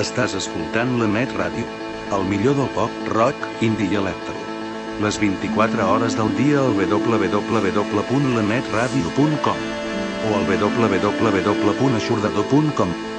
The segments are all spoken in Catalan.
Estàs escoltant la Met Ràdio. El millor del pop, rock, indie i electro. Les 24 hores del dia al www.lametradio.com o al www.aixordador.com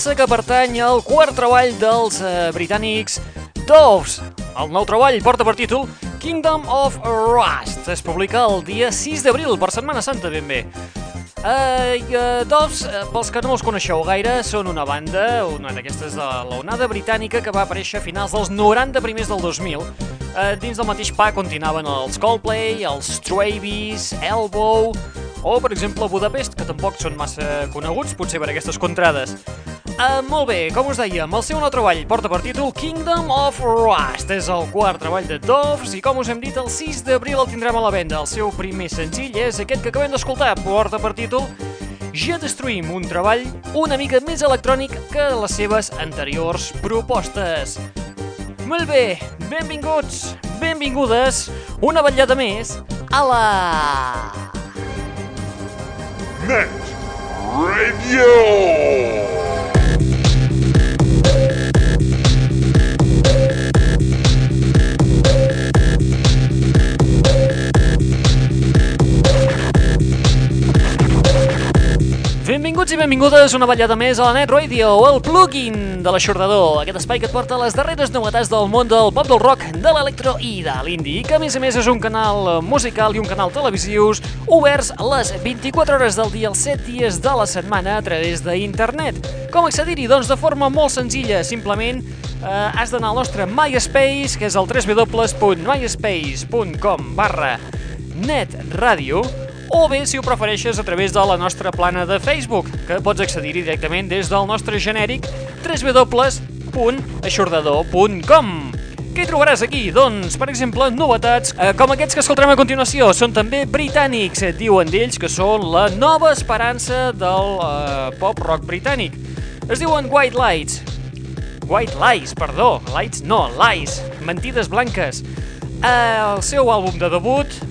peça que pertany al quart treball dels uh, britànics Doves. El nou treball porta per títol Kingdom of Rust. Es publica el dia 6 d'abril, per Setmana Santa, ben bé. Uh, uh, Doves, uh, pels que no els coneixeu gaire, són una banda, una d'aquestes de l'onada britànica que va aparèixer a finals dels 90 primers del 2000. Uh, dins del mateix pa continuaven els Coldplay, els Stravies, Elbow o, per exemple, Budapest, que tampoc són massa coneguts, potser per aquestes contrades. Uh, molt bé, com us dèiem, el seu nou treball porta per títol Kingdom of Rust. És el quart treball de Doves i, com us hem dit, el 6 d'abril el tindrem a la venda. El seu primer senzill és aquest que acabem d'escoltar, porta per títol Jetstream, un treball una mica més electrònic que les seves anteriors propostes. Molt bé, benvinguts, benvingudes, una vetllada més a la... Net Radio. Benvinguts i benvingudes una ballada més a la Net Radio, el plugin de l'aixordador, aquest espai que et porta les darreres novetats del món del pop del rock, de l'electro i de l'indie, que a més a més és un canal musical i un canal televisius oberts les 24 hores del dia, els 7 dies de la setmana a través d'internet. Com accedir-hi? Doncs de forma molt senzilla, simplement eh, has d'anar al nostre MySpace, que és el www.myspace.com barra netradio, o bé, si ho prefereixes, a través de la nostra plana de Facebook, que pots accedir-hi directament des del nostre genèric www.aixordador.com. Què hi trobaràs aquí? Doncs, per exemple, novetats eh, com aquests que escoltarem a continuació. Són també britànics, eh, diuen d'ells que són la nova esperança del eh, pop-rock britànic. Es diuen White Lights. White Lies, perdó. Lights no, Lies. Mentides blanques. Eh, el seu àlbum de debut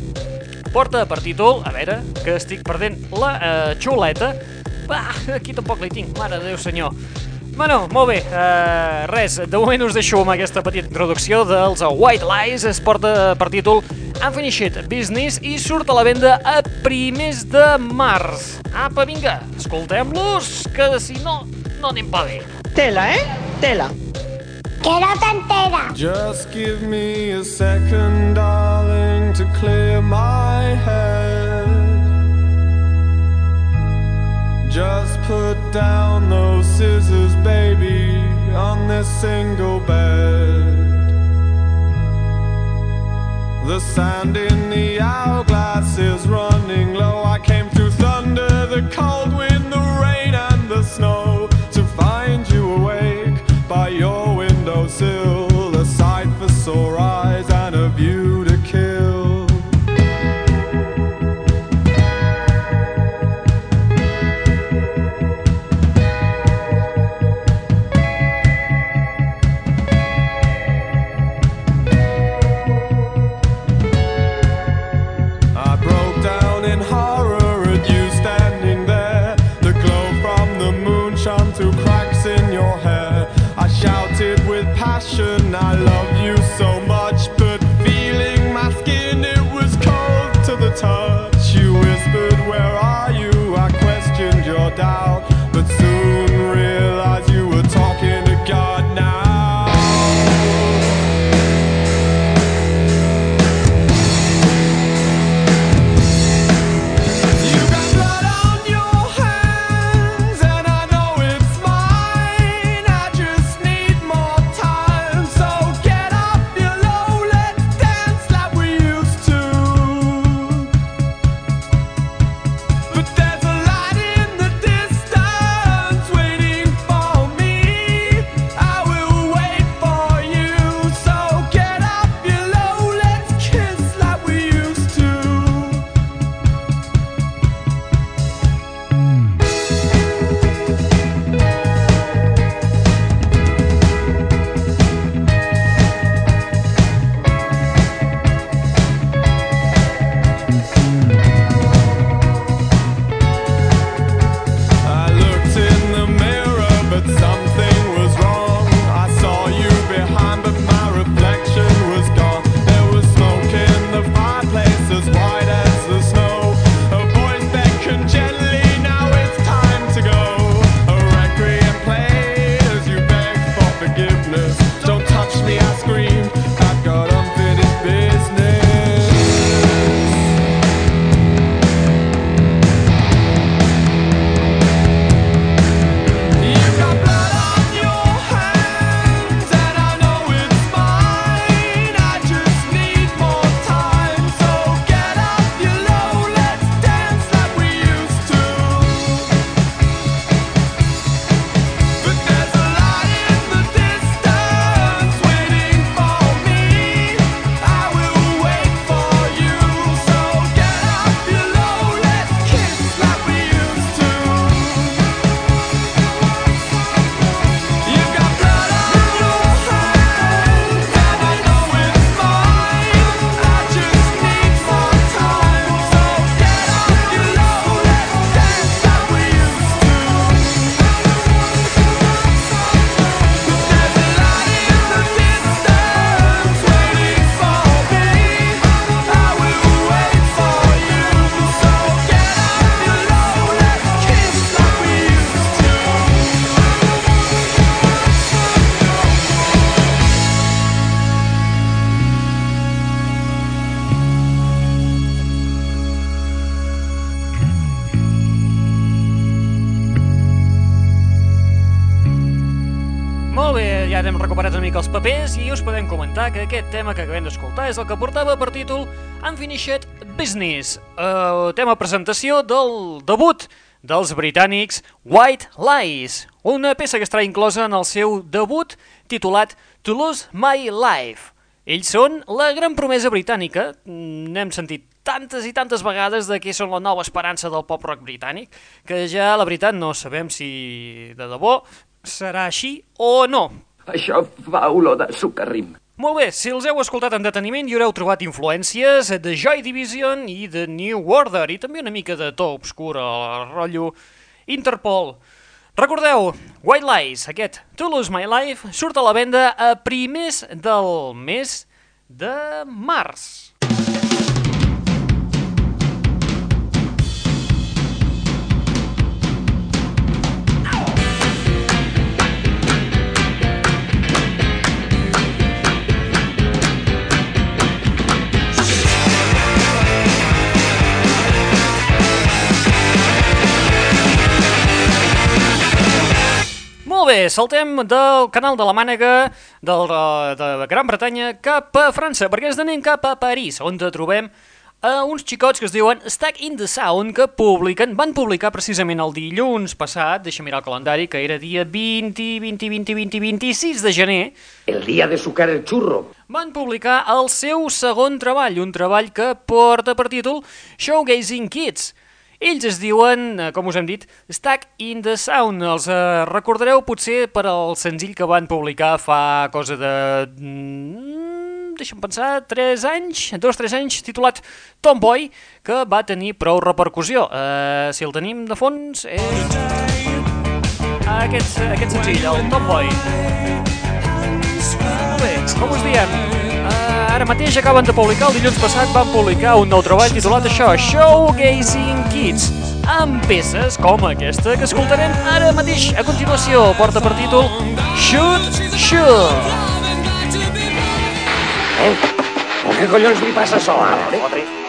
porta per títol, a veure, que estic perdent la eh, xuleta. Ah, aquí tampoc li tinc, mare de Déu senyor. Bueno, molt bé, uh, res, de moment us deixo amb aquesta petita introducció dels White Lies, es porta per títol Unfinished Business i surt a la venda a primers de març. Apa, vinga, escoltem-los, que si no, no anem pa bé. Tela, eh? Tela. Que no t'enteres. Just give me a second, darling, to clear my head. Just put down those scissors, baby, on this single bed. The sand in the hourglass is running low. I came through thunder, the cold wind, the rain, and the snow que aquest tema que acabem d'escoltar és el que portava per títol Unfinished Business, eh, tema presentació del debut dels britànics White Lies, una peça que estarà inclosa en el seu debut titulat To Lose My Life. Ells són la gran promesa britànica, Mm, n'hem sentit tantes i tantes vegades de que són la nova esperança del pop rock britànic, que ja la veritat no sabem si de debò serà així o no. Això fa olor de sucarrim. Molt bé, si els heu escoltat amb deteniment hi haureu trobat influències de Joy Division i de New Order i també una mica de to obscur al rotllo Interpol. Recordeu, White Lies, aquest To Lose My Life, surt a la venda a primers del mes de març. Molt bé, saltem del canal de la Mànega del, eh, de Gran Bretanya cap a França, perquè ens anem cap a París, on trobem a uns xicots que es diuen Stack in the Sound, que publiquen, van publicar precisament el dilluns passat, deixa mirar el calendari, que era dia 20, 20, 20, 20, 26 de gener, El día de sucar el churro. van publicar el seu segon treball, un treball que porta per títol Showgazing Kids. Ells es diuen, eh, com us hem dit, Stack in the Sound. Els eh, recordareu potser per al senzill que van publicar fa cosa de... Mm, deixa'm pensar, 3 anys, 2-3 anys, titulat Tomboy, que va tenir prou repercussió. Uh, si el tenim de fons és... Aquest, aquest senzill, el Tomboy. Molt bé, com us diem, ara mateix acaben de publicar, el dilluns passat van publicar un nou treball titulat això, Showgazing Kids, amb peces com aquesta que escoltarem ara mateix. A continuació, porta per títol Shoot, Shoot. Eh? Què collons li passa a això ara? Eh?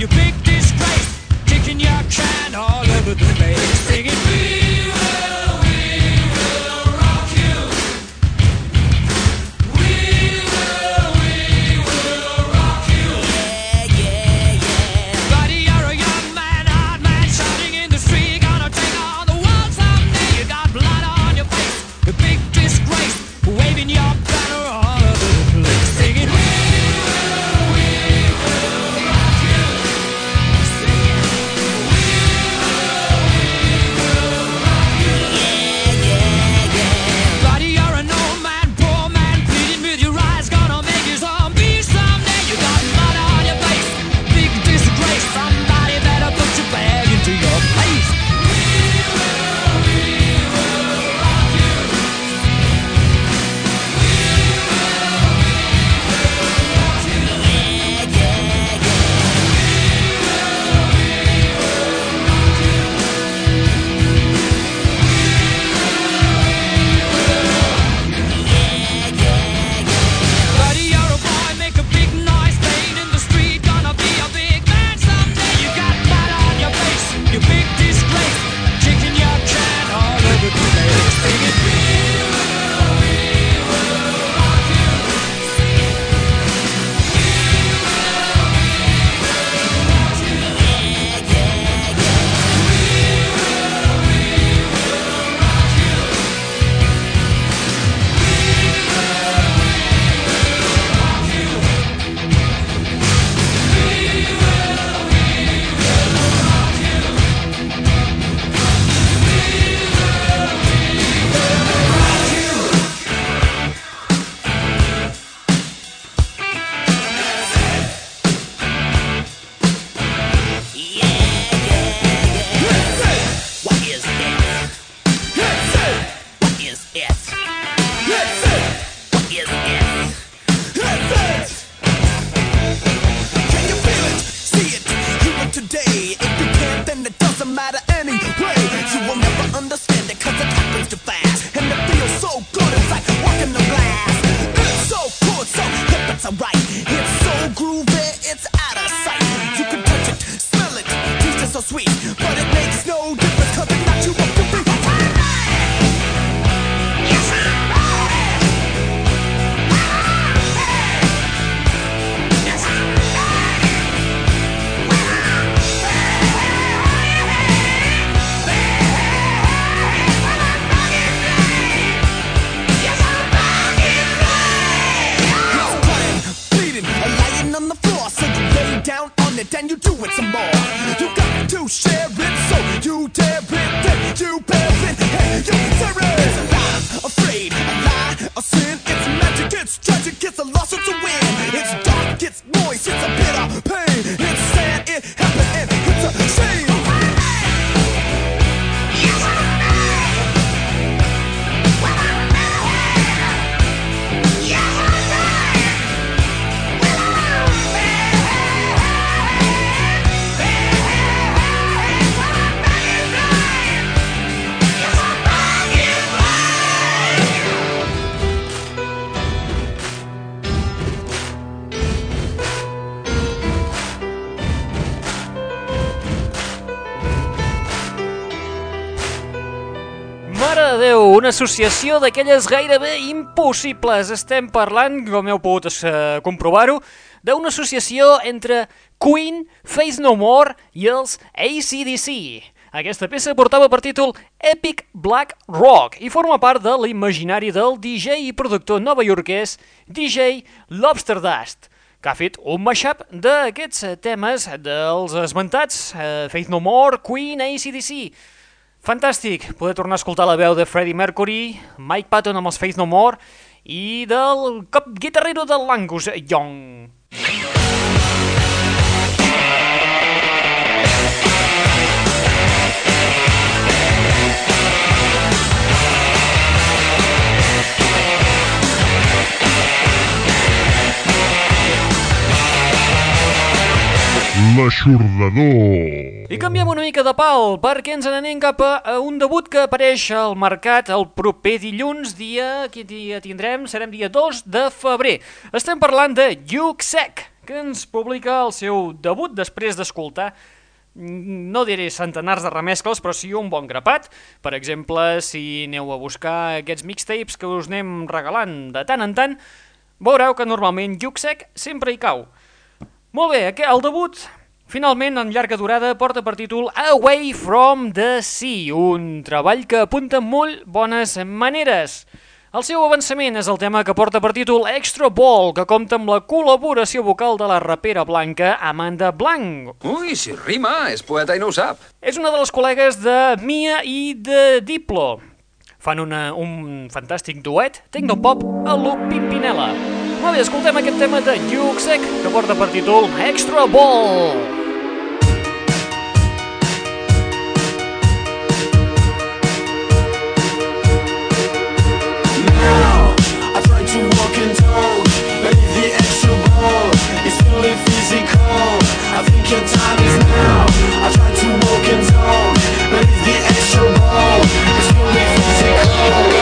You big. groove Déu, una associació d'aquelles gairebé impossibles. Estem parlant, com heu pogut eh, comprovar-ho, d'una associació entre Queen, Face No More i els ACDC. Aquesta peça portava per títol Epic Black Rock i forma part de l'imaginari del DJ i productor novaiorquès DJ Lobster Dust que ha fet un mashup d'aquests temes dels esmentats eh, Faith No More, Queen, ACDC Fantàstic poder tornar a escoltar la veu de Freddie Mercury, Mike Patton amb els Faith No More i del cop guitarrero de l'Angus Young. L'aixordador. I canviem una mica de pal perquè ens n'anem cap a, un debut que apareix al mercat el proper dilluns, dia, quin dia tindrem? Serem dia 2 de febrer. Estem parlant de Yuxek, que ens publica el seu debut després d'escoltar no diré centenars de remescles, però sí un bon grapat. Per exemple, si aneu a buscar aquests mixtapes que us anem regalant de tant en tant, veureu que normalment Yuxek sempre hi cau. Molt bé, aqu- el debut, finalment, en llarga durada, porta per títol Away from the Sea, un treball que apunta molt bones maneres. El seu avançament és el tema que porta per títol Extra Ball, que compta amb la col·laboració vocal de la rapera blanca Amanda Blanc. Ui, si rima, és poeta i no ho sap. És una de les col·legues de Mia i de Diplo. Fan una, un fantàstic duet, tecnopop a lo Pimpinela. Molt bé, escoltem aquest tema de Yuxek, que porta per títol Extra Ball. Now, I try to walk and talk, but the extra ball is physical, I think your time is now. I try to walk and talk, but the extra ball is fully Catch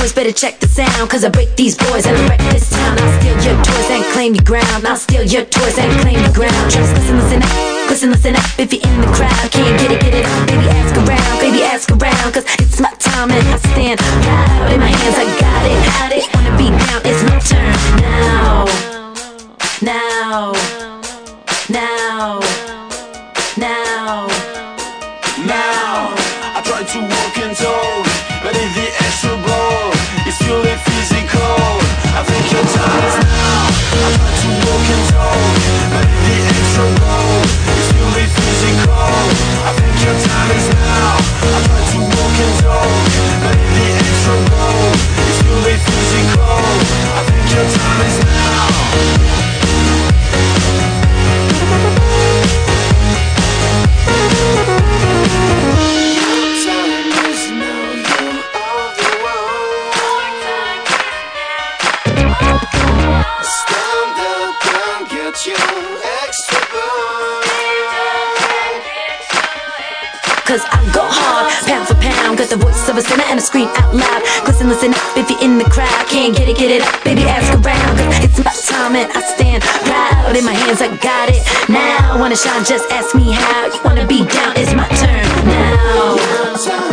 noise, better check the sound. Cause I break these boys and I wreck this town. I'll steal your toys and claim your ground. I'll steal your toys and claim your ground. Just listen, listen up. Listen, listen up. If you're in the crowd, can't get it, get it up. Baby, ask around. Baby, ask around. Cause it's my time and I stand proud. In my hands, I got it. Had it. Wanna be down, it's my turn. Of a sinner and I scream out loud. Listen, listen up if you're in the crowd. Can't get it, get it up, baby, ask around. Cause it's my time and I stand proud. In my hands, I got it. Now, wanna shine, just ask me how. You wanna be down, it's my turn. Now.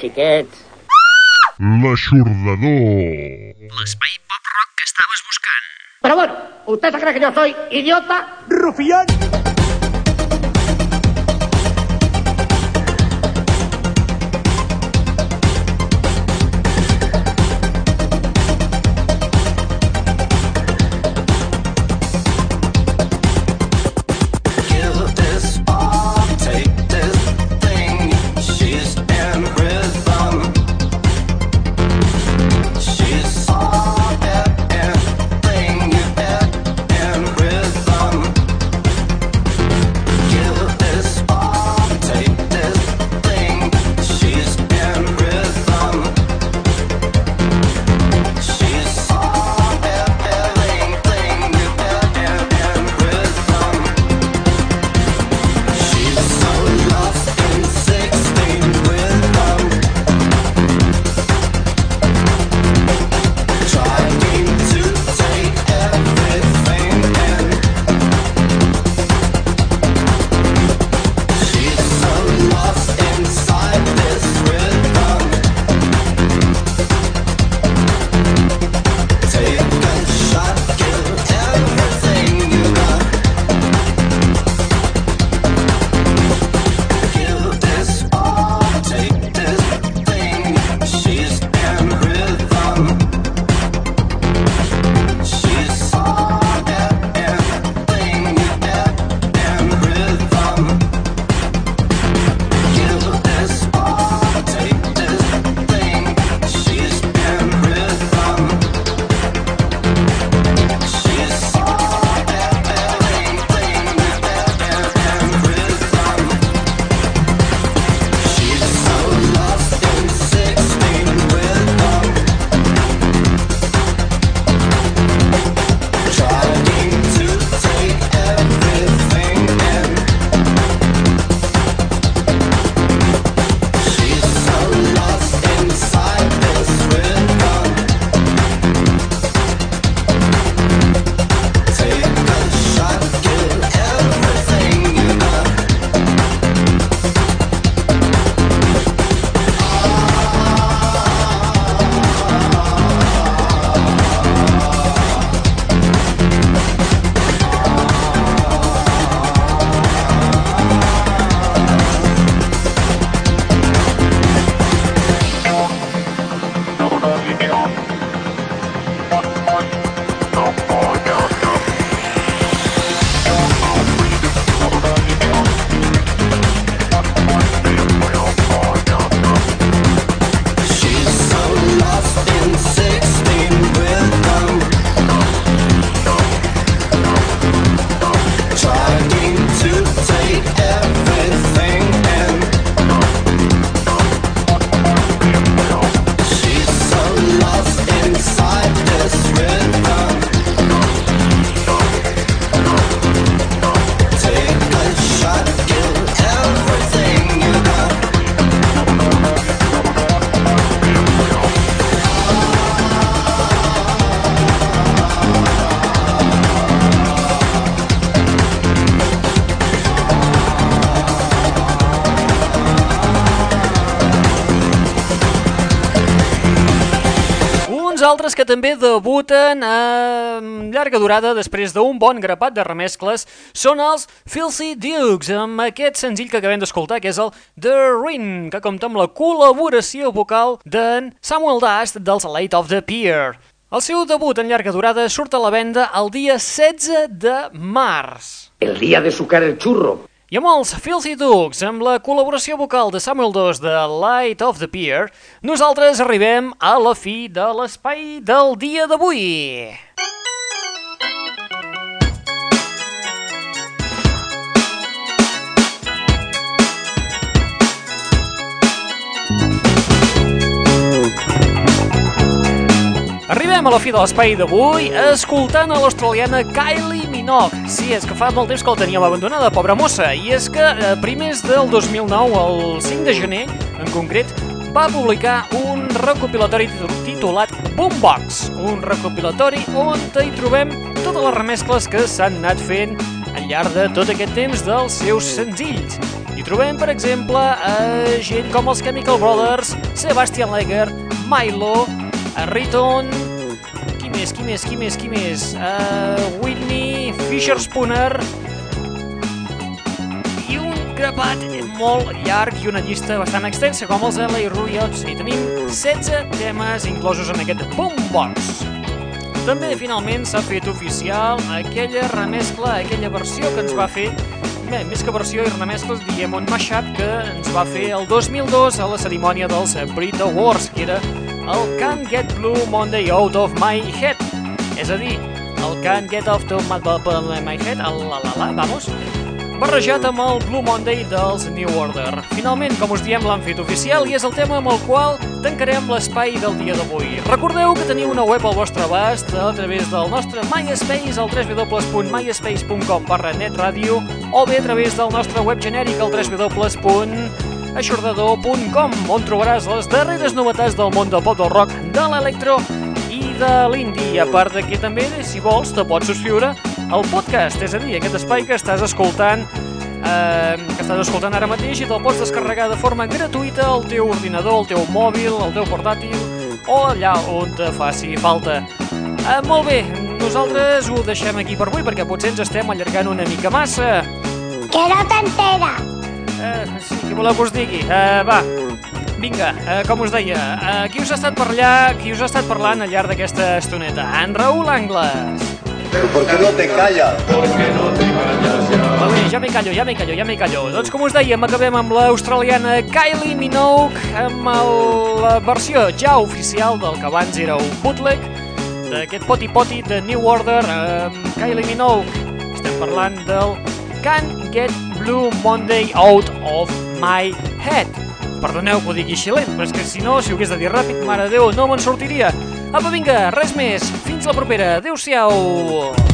Xiquets. L'aixordador. L'espai pop-rock que estaves buscant. Pero bueno, ¿usted se cree que yo soy idiota? ¡Rufián! Altres que també debuten a llarga durada després d'un bon grapat de remescles són els Filthy Dukes, amb aquest senzill que acabem d'escoltar, que és el The Ring, que compta amb la col·laboració vocal d'en Samuel Dust dels Late of the Pier. El seu debut en llarga durada surt a la venda el dia 16 de març. El día de sucar el churro. I amb els Filthy Dukes, amb la col·laboració vocal de Samuel Dos de Light of the Pier, nosaltres arribem a la fi de l'espai del dia d'avui. Arribem a la fi de l'espai d'avui escoltant a l'australiana Kylie Minogue. Sí, és que fa molt temps que la teníem abandonada, pobra mossa. I és que a primers del 2009, el 5 de gener, en concret, va publicar un recopilatori titulat Boombox, un recopilatori on hi trobem totes les remescles que s'han anat fent al llarg de tot aquest temps dels seus senzills. Hi trobem, per exemple, a gent com els Chemical Brothers, Sebastian Leger, Milo, Riton, qui més, qui més, qui més, qui més? Uh, Whitney, Fisher Spooner i un grapat molt llarg i una llista bastant extensa com els LA Riots i tenim 16 temes inclosos en aquest boombox. També finalment s'ha fet oficial aquella remescla, aquella versió que ens va fer bé, més que versió i remescles, diem un mashup que ens va fer el 2002 a la cerimònia dels Brit Awards, que era el Can't Get Blue Monday Out of My Head. És a dir, el Can't Get Off to My, my Head, el la la la, vamos, barrejat amb el Blue Monday dels New Order. Finalment, com us diem, l'han fet oficial i és el tema amb el qual tancarem l'espai del dia d'avui. Recordeu que teniu una web al vostre abast a través del nostre MySpace al www.myspace.com barra netradio o bé a través del nostre web genèric al www.aixordador.com on trobaràs les darreres novetats del món del pop del rock, de l'electro i de l'indie. A part de que també, si vols, te pots subscriure al podcast, és a dir, aquest espai que estàs escoltant eh, que estàs escoltant ara mateix i te'l pots descarregar de forma gratuïta al teu ordinador, al teu mòbil, al teu portàtil o allà on te faci falta. Eh, molt bé, nosaltres ho deixem aquí per avui perquè potser ens estem allargant una mica massa. Que no t'entera. Eh, sí, què voleu que us digui? Eh, va, vinga, eh, com us deia, eh, qui us ha estat per allà, qui us ha estat parlant al llarg d'aquesta estoneta? En Raül Angles. ¿Por qué no te callas? Molt bé, ja m'hi callo, ja m'hi callo, ja m'hi callo. Doncs com us dèiem, acabem amb l'australiana Kylie Minogue amb el, la versió ja oficial del que abans era un bootleg d'aquest poti poti de New Order amb Kylie Minogue. Estem parlant del Can't Get Blue Monday Out of My Head. Perdoneu que ho digui així lent, però és que si no, si ho hagués de dir ràpid, mare de Déu, no me'n sortiria. Apa, vinga, res més. Fins la propera. Adéu-siau.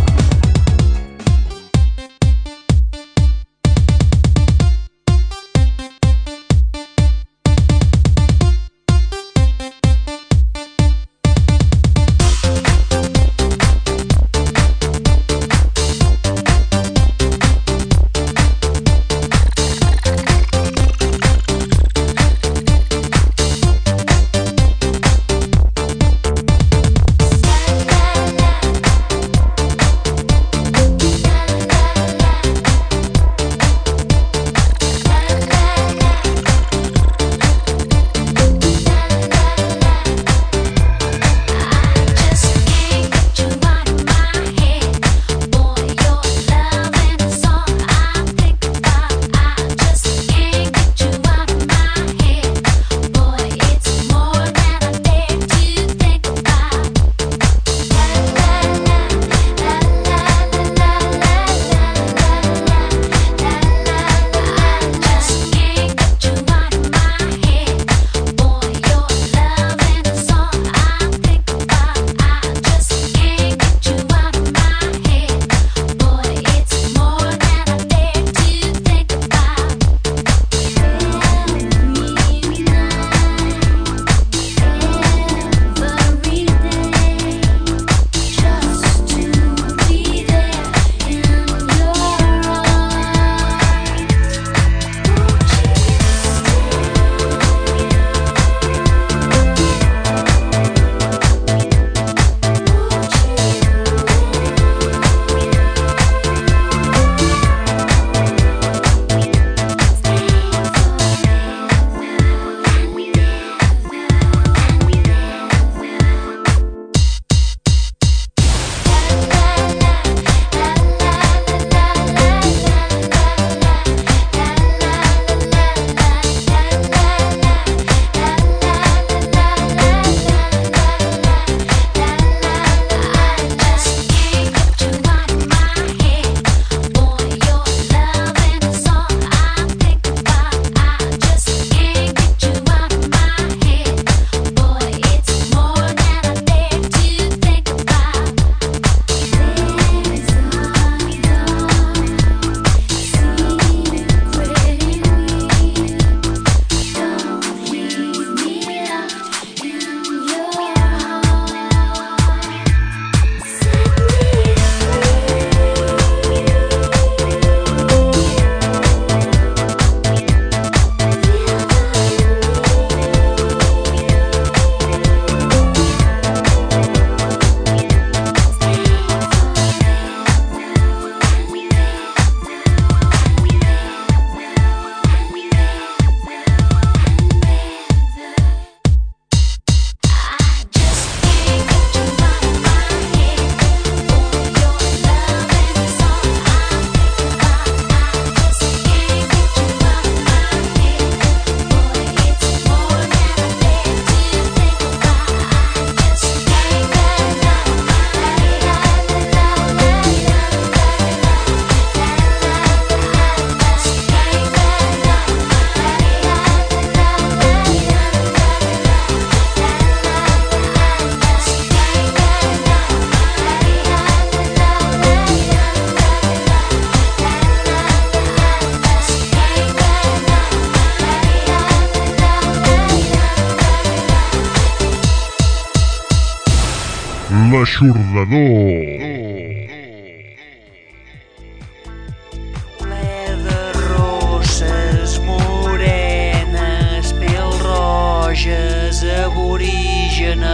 Aborígenes.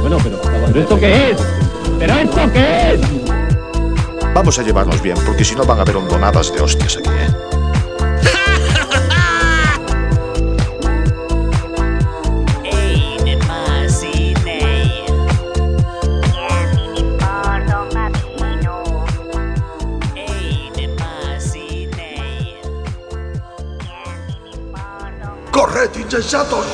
Bueno, pero, ¿pero esto qué es? ¿Pero esto qué es? Vamos a llevarnos bien, porque si no van a haber hondonadas de hostias aquí, ¿eh? 下岛